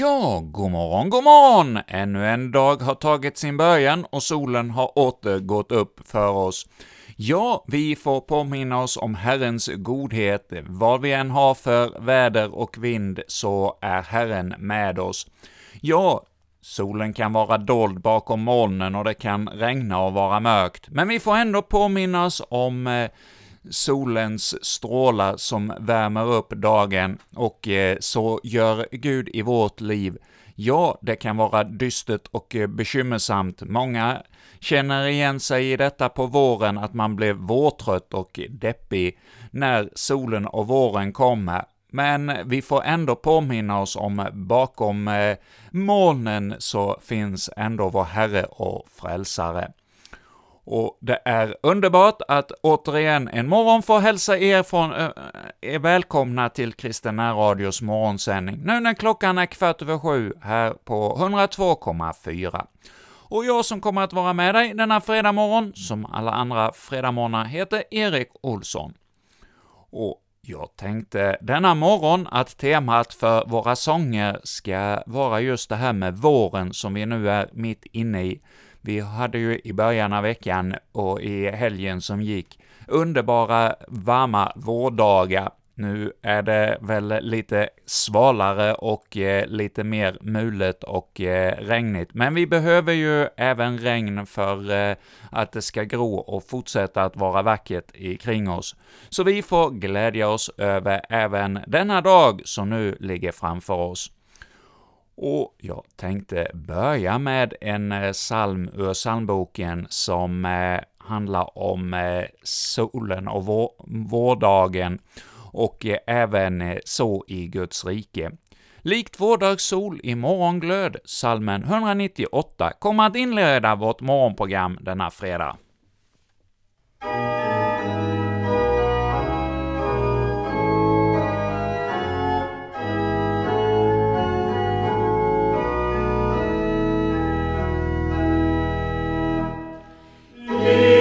Ja, god morgon, god morgon! Ännu en dag har tagit sin början och solen har åter gått upp för oss. Ja, vi får påminna oss om Herrens godhet. Vad vi än har för väder och vind så är Herren med oss. Ja, solen kan vara dold bakom molnen och det kan regna och vara mörkt, men vi får ändå påminna oss om eh, solens strålar som värmer upp dagen, och eh, så gör Gud i vårt liv. Ja, det kan vara dystert och eh, bekymmersamt. Många känner igen sig i detta på våren, att man blev vårtrött och deppig när solen och våren kommer. Men vi får ändå påminna oss om bakom eh, molnen så finns ändå vår Herre och Frälsare. Och det är underbart att återigen en morgon få hälsa er från, äh, er välkomna till Kristen Radios morgonsändning, nu när klockan är kvart över sju här på 102,4. Och jag som kommer att vara med dig denna fredag morgon, som alla andra fredagmorgnar, heter Erik Olsson. Och jag tänkte denna morgon att temat för våra sånger ska vara just det här med våren som vi nu är mitt inne i. Vi hade ju i början av veckan och i helgen som gick underbara varma vårdagar. Nu är det väl lite svalare och eh, lite mer mulet och eh, regnigt, men vi behöver ju även regn för eh, att det ska gro och fortsätta att vara vackert kring oss. Så vi får glädja oss över även denna dag som nu ligger framför oss. Och jag tänkte börja med en eh, psalm ur psalmboken som eh, handlar om eh, solen och vår, vårdagen och eh, även eh, så i Guds rike. Likt vårdagssol i morgonglöd, salmen 198, kommer att inleda vårt morgonprogram denna fredag. Yeah.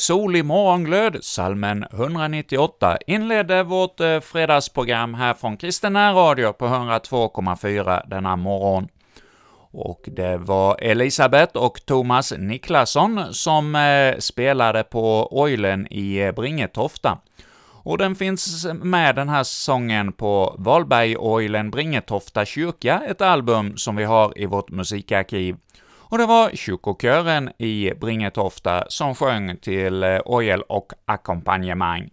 Sol i morgonglöd, salmen 198, inledde vårt eh, fredagsprogram här från Kristen Radio på 102,4 denna morgon. Och det var Elisabeth och Thomas Niklasson som eh, spelade på oilen i eh, Bringetofta. Och den finns med den här sången på Valbergorgeln Bringetofta kyrka, ett album som vi har i vårt musikarkiv och det var kyrkokören i Bringetofta som sjöng till eh, orgel och ackompanjemang.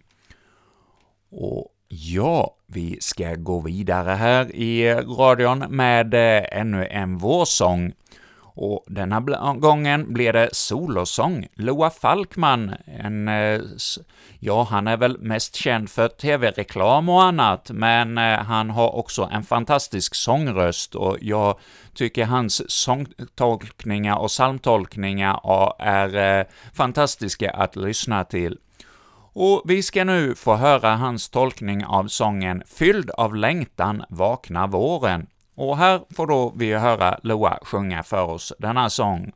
Och Ja, vi ska gå vidare här i radion med eh, ännu en vårsång. Och denna gången blir det solosång. Loa Falkman, en, eh, ja, han är väl mest känd för TV-reklam och annat, men han har också en fantastisk sångröst och jag tycker hans sångtolkningar och psalmtolkningar är eh, fantastiska att lyssna till. Och vi ska nu få höra hans tolkning av sången ”Fylld av längtan vakna våren”, och här får då vi höra Loa sjunga för oss denna sång.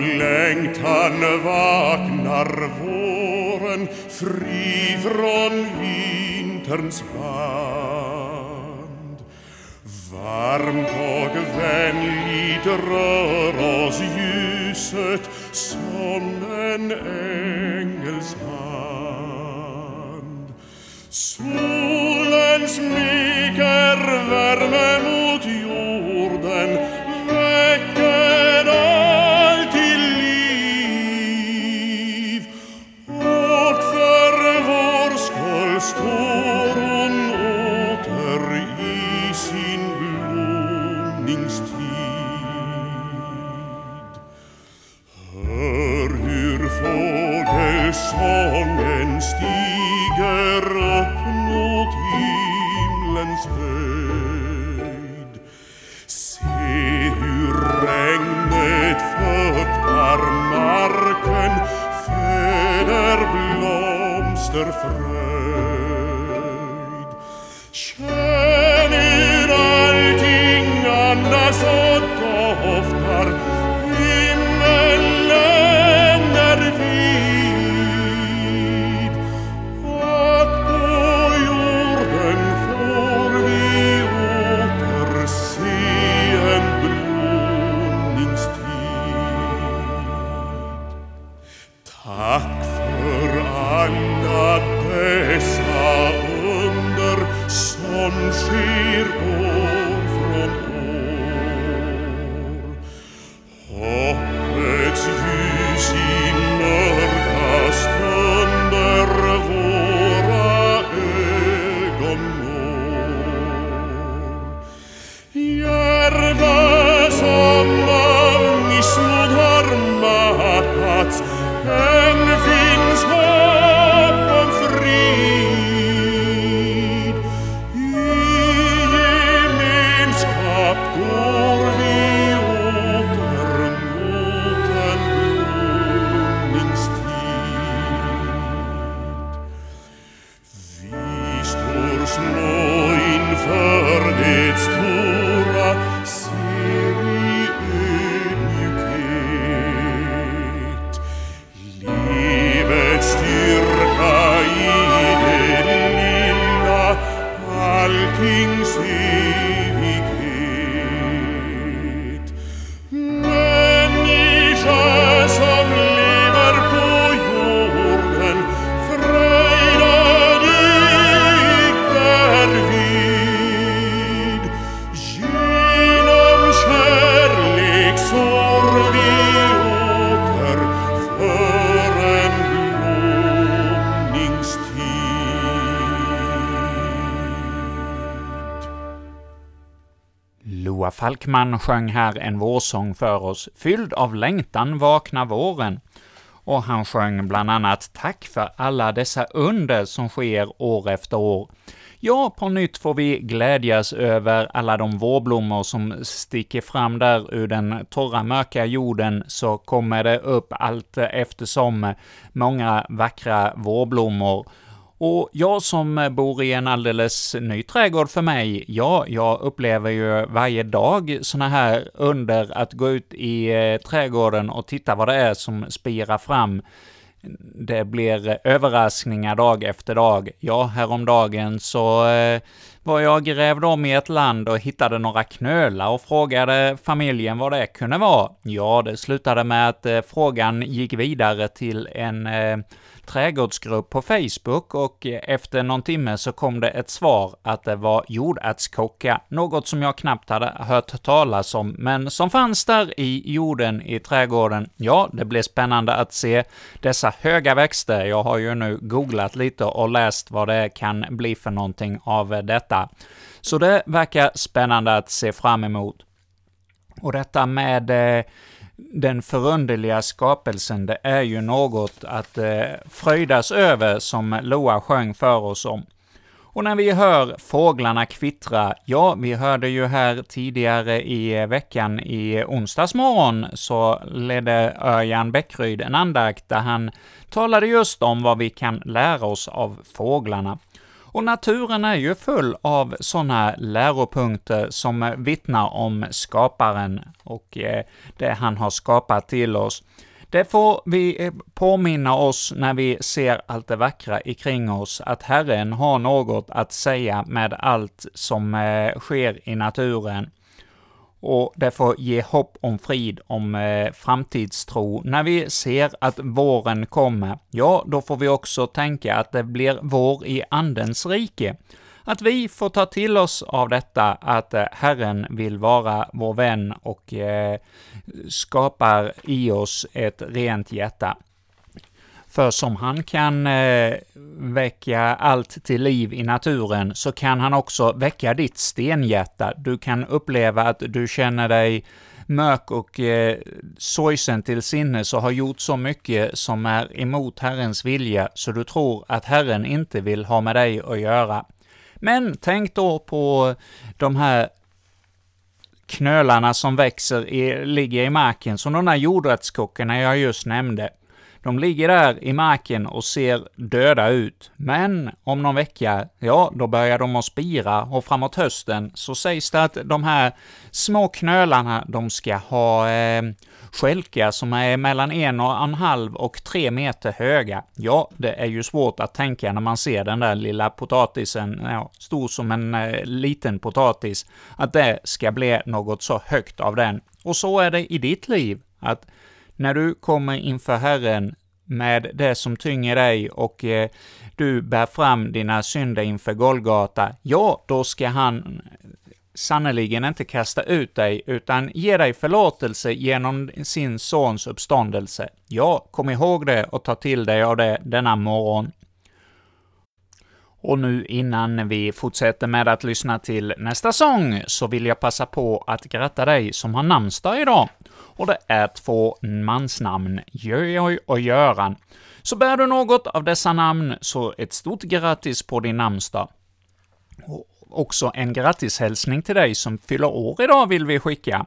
lenkt an Wagner Woren, fri von Winterns Band. Warmt og wenn Lieder aus Jüset, Sonnenengels Hand. Solens mich erwärmen står små Loa sjöng här en vårsång för oss, fylld av längtan vakna våren. Och han sjöng bland annat ”Tack för alla dessa under som sker år efter år”. Ja, på nytt får vi glädjas över alla de vårblommor som sticker fram där ur den torra, mörka jorden, så kommer det upp allt eftersom många vackra vårblommor. Och jag som bor i en alldeles ny trädgård för mig, ja, jag upplever ju varje dag såna här under att gå ut i eh, trädgården och titta vad det är som spirar fram. Det blir överraskningar dag efter dag. Ja, häromdagen så eh, var jag grävde om i ett land och hittade några knölar och frågade familjen vad det kunde vara. Ja, det slutade med att eh, frågan gick vidare till en eh, trädgårdsgrupp på Facebook och eh, efter någon timme så kom det ett svar att det var jordärtskocka, något som jag knappt hade hört talas om, men som fanns där i jorden i trädgården. Ja, det blev spännande att se dessa höga växter. Jag har ju nu googlat lite och läst vad det kan bli för någonting av detta. Så det verkar spännande att se fram emot. Och detta med eh, den förunderliga skapelsen, det är ju något att eh, fröjdas över, som Loa sjöng för oss om. Och när vi hör fåglarna kvittra, ja, vi hörde ju här tidigare i veckan, i onsdagsmorgon, så ledde Örjan Bäckryd en andakt där han talade just om vad vi kan lära oss av fåglarna. Och naturen är ju full av sådana läropunkter som vittnar om skaparen och eh, det han har skapat till oss. Det får vi eh, påminna oss när vi ser allt det vackra ikring oss, att Herren har något att säga med allt som eh, sker i naturen och det får ge hopp om frid, om eh, framtidstro. När vi ser att våren kommer, ja, då får vi också tänka att det blir vår i Andens rike. Att vi får ta till oss av detta, att eh, Herren vill vara vår vän och eh, skapar i oss ett rent hjärta. För som han kan eh, väcka allt till liv i naturen, så kan han också väcka ditt stenhjärta. Du kan uppleva att du känner dig mörk och eh, sorgsen till sinnes och har gjort så mycket som är emot Herrens vilja, så du tror att Herren inte vill ha med dig att göra. Men tänk då på de här knölarna som växer i, ligger i marken, som de där jordärtskockorna jag just nämnde. De ligger där i marken och ser döda ut, men om någon vecka, ja, då börjar de att spira och framåt hösten så sägs det att de här små knölarna, de ska ha eh, skälkar som är mellan en och en halv och tre meter höga. Ja, det är ju svårt att tänka när man ser den där lilla potatisen, ja, stor som en eh, liten potatis, att det ska bli något så högt av den. Och så är det i ditt liv, att när du kommer inför Herren med det som tynger dig och eh, du bär fram dina synder inför Golgata, ja, då ska han eh, sannerligen inte kasta ut dig, utan ge dig förlåtelse genom sin sons uppståndelse. Ja, kom ihåg det och ta till dig av det denna morgon. Och nu innan vi fortsätter med att lyssna till nästa sång, så vill jag passa på att gratta dig som har namnsdag idag och det är två mansnamn, Jojoj och Göran. Så bär du något av dessa namn, så ett stort grattis på din namnsdag. Och också en grattishälsning till dig som fyller år idag vill vi skicka.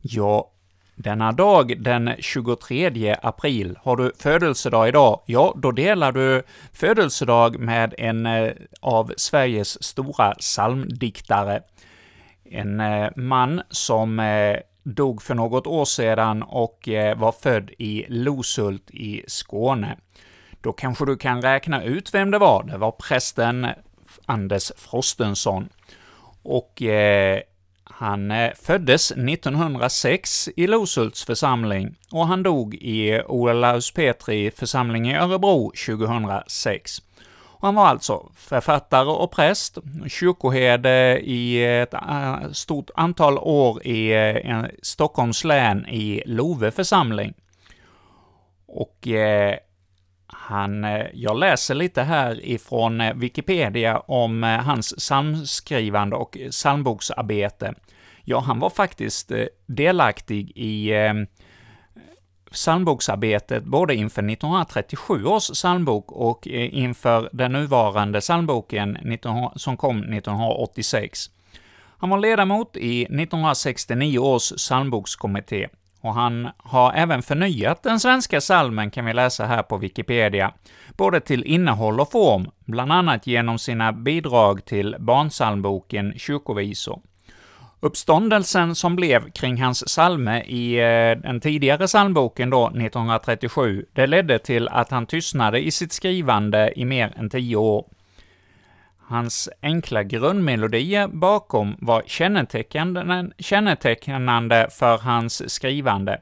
Ja, denna dag, den 23 april, har du födelsedag idag, ja, då delar du födelsedag med en eh, av Sveriges stora psalmdiktare. En eh, man som eh, dog för något år sedan och eh, var född i Loshult i Skåne. Då kanske du kan räkna ut vem det var. Det var prästen Anders Frostenson. Och eh, han eh, föddes 1906 i Loshults församling och han dog i Olaus Petri församling i Örebro 2006. Han var alltså författare och präst, kyrkoherde i ett eh, stort antal år i eh, Stockholms län i Love församling. Och eh, han, eh, jag läser lite här ifrån Wikipedia om hans psalmskrivande och psalmboksarbete. Ja, han var faktiskt delaktig i psalmboksarbetet både inför 1937 års psalmbok och eh, inför den nuvarande psalmboken som kom 1986. Han var ledamot i 1969 års psalmbokskommitté, och han har även förnyat den svenska salmen kan vi läsa här på Wikipedia, både till innehåll och form, bland annat genom sina bidrag till barnsalmboken Kyrkovisor. Uppståndelsen som blev kring hans psalme i eh, den tidigare psalmboken då, 1937, det ledde till att han tystnade i sitt skrivande i mer än tio år. Hans enkla grundmelodier bakom var kännetecknande för hans skrivande.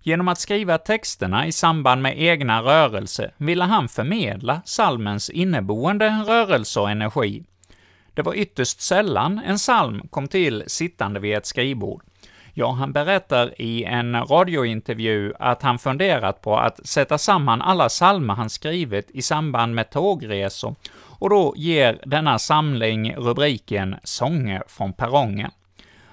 Genom att skriva texterna i samband med egna rörelser ville han förmedla salmens inneboende rörelse och energi. Det var ytterst sällan en psalm kom till sittande vid ett skrivbord. Ja, han berättar i en radiointervju att han funderat på att sätta samman alla psalmer han skrivit i samband med tågresor, och då ger denna samling rubriken ”Sånger från perrongen”.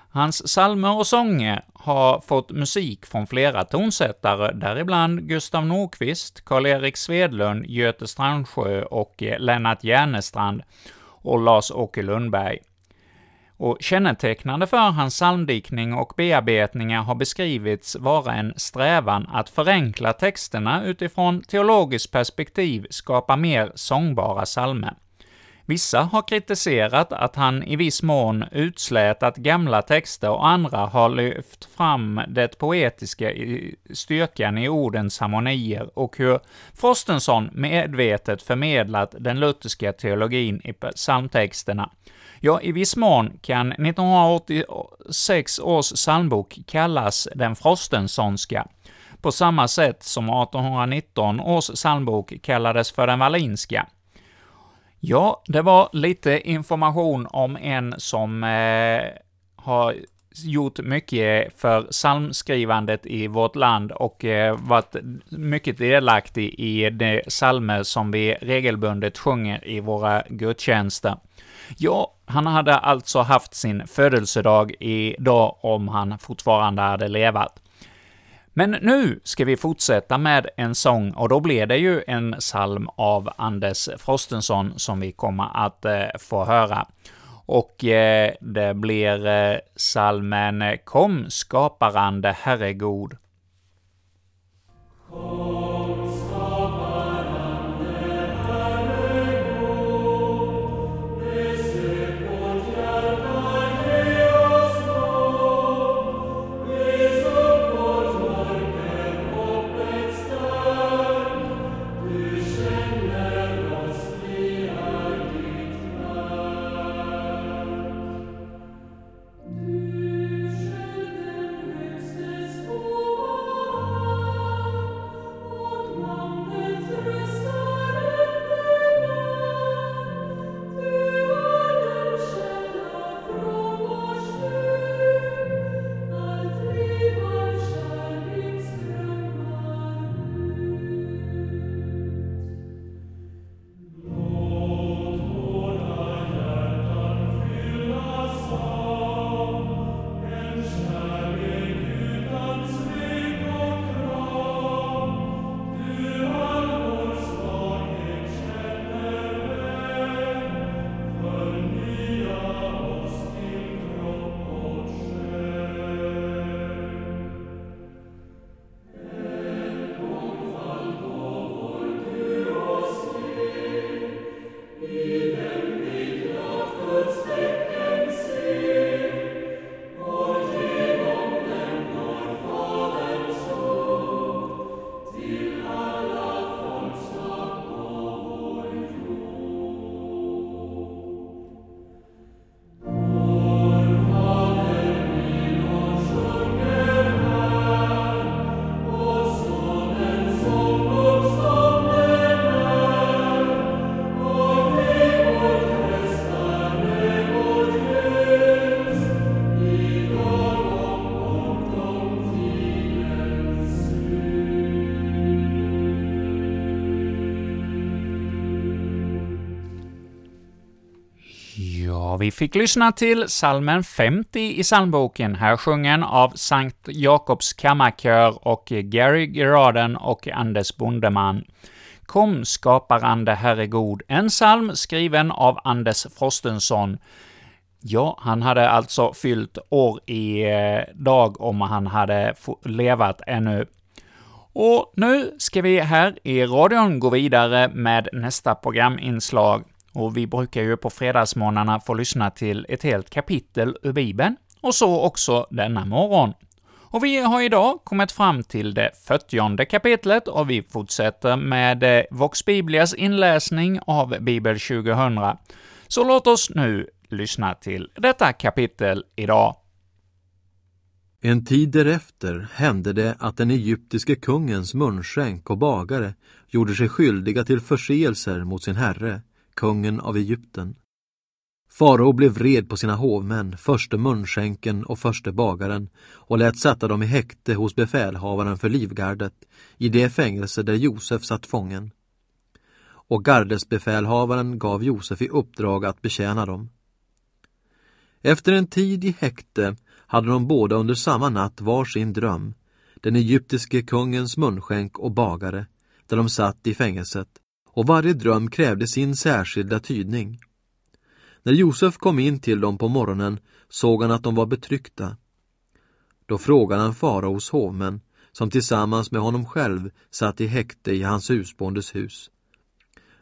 Hans psalmer och sånger har fått musik från flera tonsättare, däribland Gustav Nordqvist, Karl-Erik Svedlund, Göte Strandsjö och Lennart Järnestrand och Lars-Åke Lundberg. Och kännetecknande för hans psalmdiktning och bearbetningar har beskrivits vara en strävan att förenkla texterna utifrån teologiskt perspektiv skapa mer sångbara psalmer. Vissa har kritiserat att han i viss mån utslätat gamla texter och andra har lyft fram det poetiska i styrkan i ordens harmonier och hur Frostenson medvetet förmedlat den lutherska teologin i psalmtexterna. Ja, i viss mån kan 1986 års psalmbok kallas den Frostensonska, på samma sätt som 1819 års psalmbok kallades för den Wallinska. Ja, det var lite information om en som eh, har gjort mycket för psalmskrivandet i vårt land och eh, varit mycket delaktig i de psalmer som vi regelbundet sjunger i våra gudstjänster. Ja, han hade alltså haft sin födelsedag idag om han fortfarande hade levat. Men nu ska vi fortsätta med en sång, och då blir det ju en psalm av Anders Frostenson som vi kommer att eh, få höra. Och eh, det blir eh, psalmen ”Kom skaparande Herre vi fick lyssna till salmen 50 i psalmboken, här sjungen av Sankt Jakobs kammarkör och Gary Geraden och Anders Bondeman. Kom, skaparande Herre god, en psalm skriven av Anders Frostenson. Ja, han hade alltså fyllt år i eh, dag om han hade levat ännu. Och nu ska vi här i radion gå vidare med nästa programinslag. Och vi brukar ju på fredagsmorgnarna få lyssna till ett helt kapitel ur Bibeln, och så också denna morgon. Och vi har idag kommit fram till det 40 kapitlet och vi fortsätter med eh, Vox Biblias inläsning av Bibel 2000. Så låt oss nu lyssna till detta kapitel idag. En tid därefter hände det att den egyptiske kungens munskänk och bagare gjorde sig skyldiga till förseelser mot sin herre, kungen av Egypten. Farao blev vred på sina hovmän, förste munskänken och förste bagaren och lät sätta dem i häkte hos befälhavaren för livgardet i det fängelse där Josef satt fången. Och gardesbefälhavaren gav Josef i uppdrag att betjäna dem. Efter en tid i häkte hade de båda under samma natt var sin dröm, den egyptiske kungens munskänk och bagare, där de satt i fängelset, och varje dröm krävde sin särskilda tydning. När Josef kom in till dem på morgonen såg han att de var betryckta. Då frågade han faraos hovmän, som tillsammans med honom själv satt i häkte i hans husbondes hus.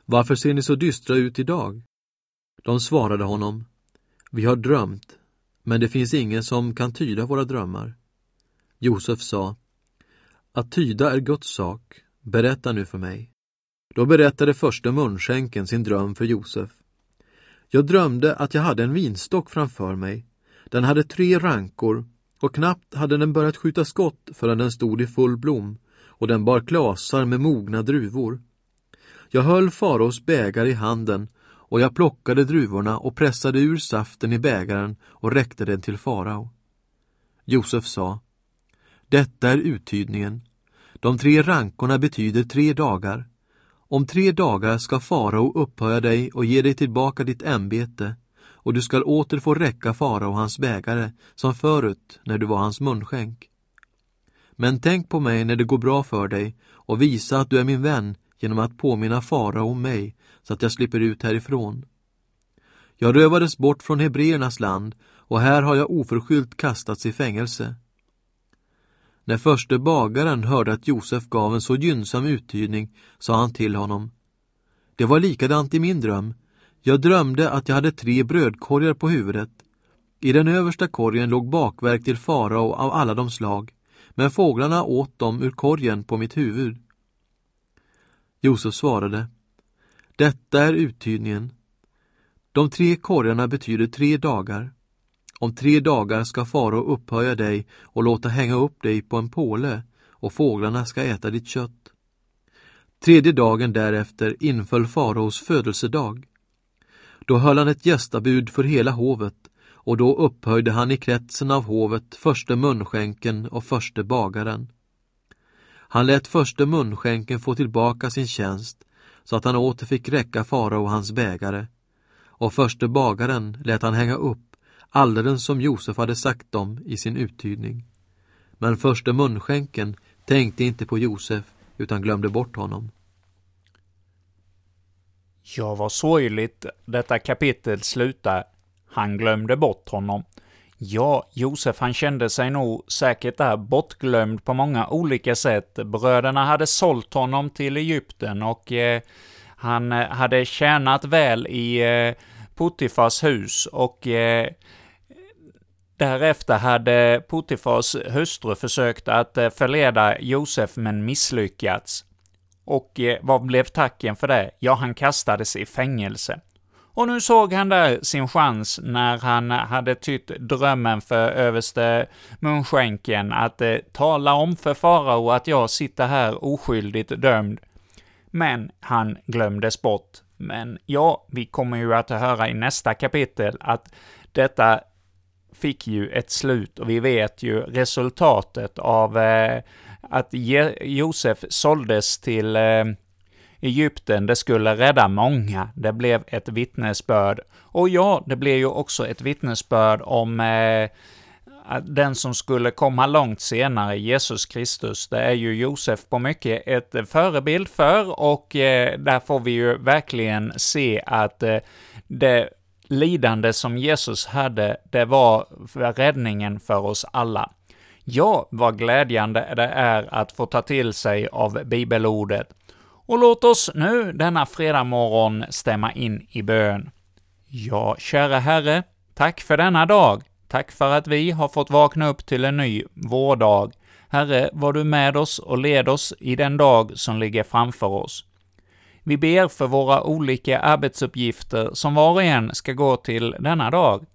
Varför ser ni så dystra ut idag? De svarade honom, vi har drömt, men det finns ingen som kan tyda våra drömmar. Josef sa, att tyda är Guds sak, berätta nu för mig. Då berättade första munskänken sin dröm för Josef. Jag drömde att jag hade en vinstock framför mig. Den hade tre rankor och knappt hade den börjat skjuta skott förrän den stod i full blom och den bar klasar med mogna druvor. Jag höll faraos bägare i handen och jag plockade druvorna och pressade ur saften i bägaren och räckte den till farao. Josef sa, detta är uttydningen. De tre rankorna betyder tre dagar. Om tre dagar ska farao upphöja dig och ge dig tillbaka ditt ämbete och du skall åter få räcka farao hans bägare som förut när du var hans munskänk. Men tänk på mig när det går bra för dig och visa att du är min vän genom att påminna farao om mig så att jag slipper ut härifrån. Jag rövades bort från hebreernas land och här har jag oförskyllt kastats i fängelse. När förste bagaren hörde att Josef gav en så gynnsam uttydning sa han till honom Det var likadant i min dröm. Jag drömde att jag hade tre brödkorgar på huvudet. I den översta korgen låg bakverk till farao av alla de slag, men fåglarna åt dem ur korgen på mitt huvud. Josef svarade Detta är uttydningen. De tre korgarna betyder tre dagar. Om tre dagar ska farao upphöja dig och låta hänga upp dig på en påle och fåglarna ska äta ditt kött. Tredje dagen därefter inföll faraos födelsedag. Då höll han ett gästabud för hela hovet och då upphöjde han i kretsen av hovet förste munskänken och förste bagaren. Han lät förste munskänken få tillbaka sin tjänst så att han åter fick räcka farao hans bägare och förste bagaren lät han hänga upp alldeles som Josef hade sagt dem i sin uttydning. Men förste munskänken tänkte inte på Josef utan glömde bort honom. Ja, vad sorgligt detta kapitel slutar. Han glömde bort honom. Ja, Josef han kände sig nog säkert där bortglömd på många olika sätt. Bröderna hade sålt honom till Egypten och eh, han eh, hade tjänat väl i eh, Puttifars hus och eh, Därefter hade Potifars hustru försökt att eh, förleda Josef men misslyckats. Och eh, vad blev tacken för det? Ja, han kastades i fängelse. Och nu såg han där sin chans när han hade tytt drömmen för överste munskänken att eh, tala om för farao att jag sitter här oskyldigt dömd. Men han glömdes bort. Men ja, vi kommer ju att höra i nästa kapitel att detta fick ju ett slut och vi vet ju resultatet av eh, att Je Josef såldes till eh, Egypten, det skulle rädda många. Det blev ett vittnesbörd. Och ja, det blev ju också ett vittnesbörd om eh, den som skulle komma långt senare, Jesus Kristus. Det är ju Josef på mycket ett förebild för, och eh, där får vi ju verkligen se att eh, det lidande som Jesus hade, det var räddningen för oss alla. Ja, vad glädjande det är att få ta till sig av bibelordet. Och låt oss nu denna fredag morgon stämma in i bön. Ja, kära Herre, tack för denna dag. Tack för att vi har fått vakna upp till en ny vårdag. Herre, var du med oss och led oss i den dag som ligger framför oss. Vi ber för våra olika arbetsuppgifter som var och en ska gå till denna dag.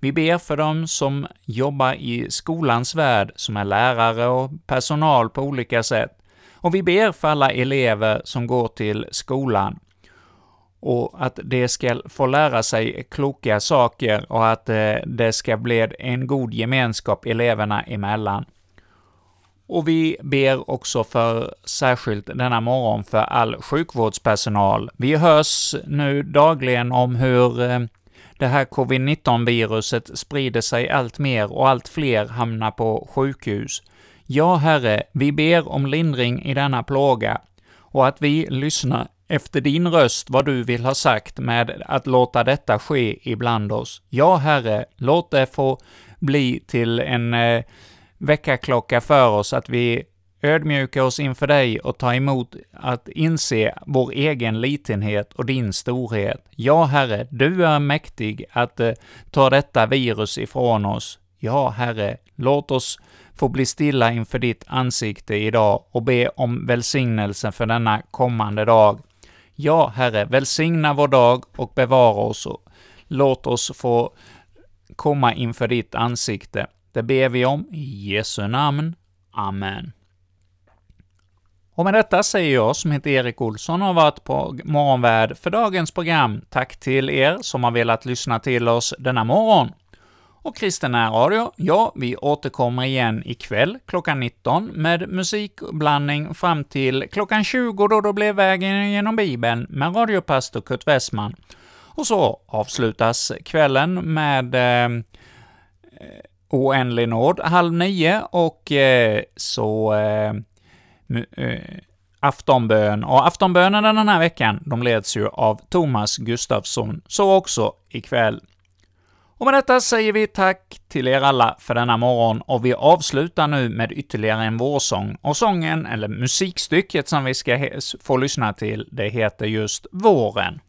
Vi ber för dem som jobbar i skolans värld, som är lärare och personal på olika sätt. Och vi ber för alla elever som går till skolan, och att de ska få lära sig kloka saker och att eh, det ska bli en god gemenskap eleverna emellan. Och vi ber också för särskilt denna morgon för all sjukvårdspersonal. Vi hörs nu dagligen om hur eh, det här covid-19-viruset sprider sig allt mer och allt fler hamnar på sjukhus. Ja, Herre, vi ber om lindring i denna plåga och att vi lyssnar efter din röst vad du vill ha sagt med att låta detta ske ibland oss. Ja, Herre, låt det få bli till en eh, väckarklocka för oss, att vi ödmjukar oss inför dig och tar emot att inse vår egen litenhet och din storhet. Ja, Herre, du är mäktig att eh, ta detta virus ifrån oss. Ja, Herre, låt oss få bli stilla inför ditt ansikte idag och be om välsignelse för denna kommande dag. Ja, Herre, välsigna vår dag och bevara oss och låt oss få komma inför ditt ansikte. Det ber vi om i Jesu namn. Amen. Och med detta säger jag, som heter Erik Olsson och har varit på morgonvärd för dagens program, tack till er som har velat lyssna till oss denna morgon. Och Kristen Radio, ja, vi återkommer igen ikväll klockan 19 med musikblandning fram till klockan 20 då det blir Vägen genom Bibeln med radiopastor Kurt Westman. Och så avslutas kvällen med eh, Oändlig nåd halv nio och eh, så eh, eh, aftonbön. Och aftonbönerna den här veckan, de leds ju av Thomas Gustafsson, så också ikväll. Och med detta säger vi tack till er alla för denna morgon, och vi avslutar nu med ytterligare en vårsång. Och sången, eller musikstycket som vi ska få lyssna till, det heter just Våren.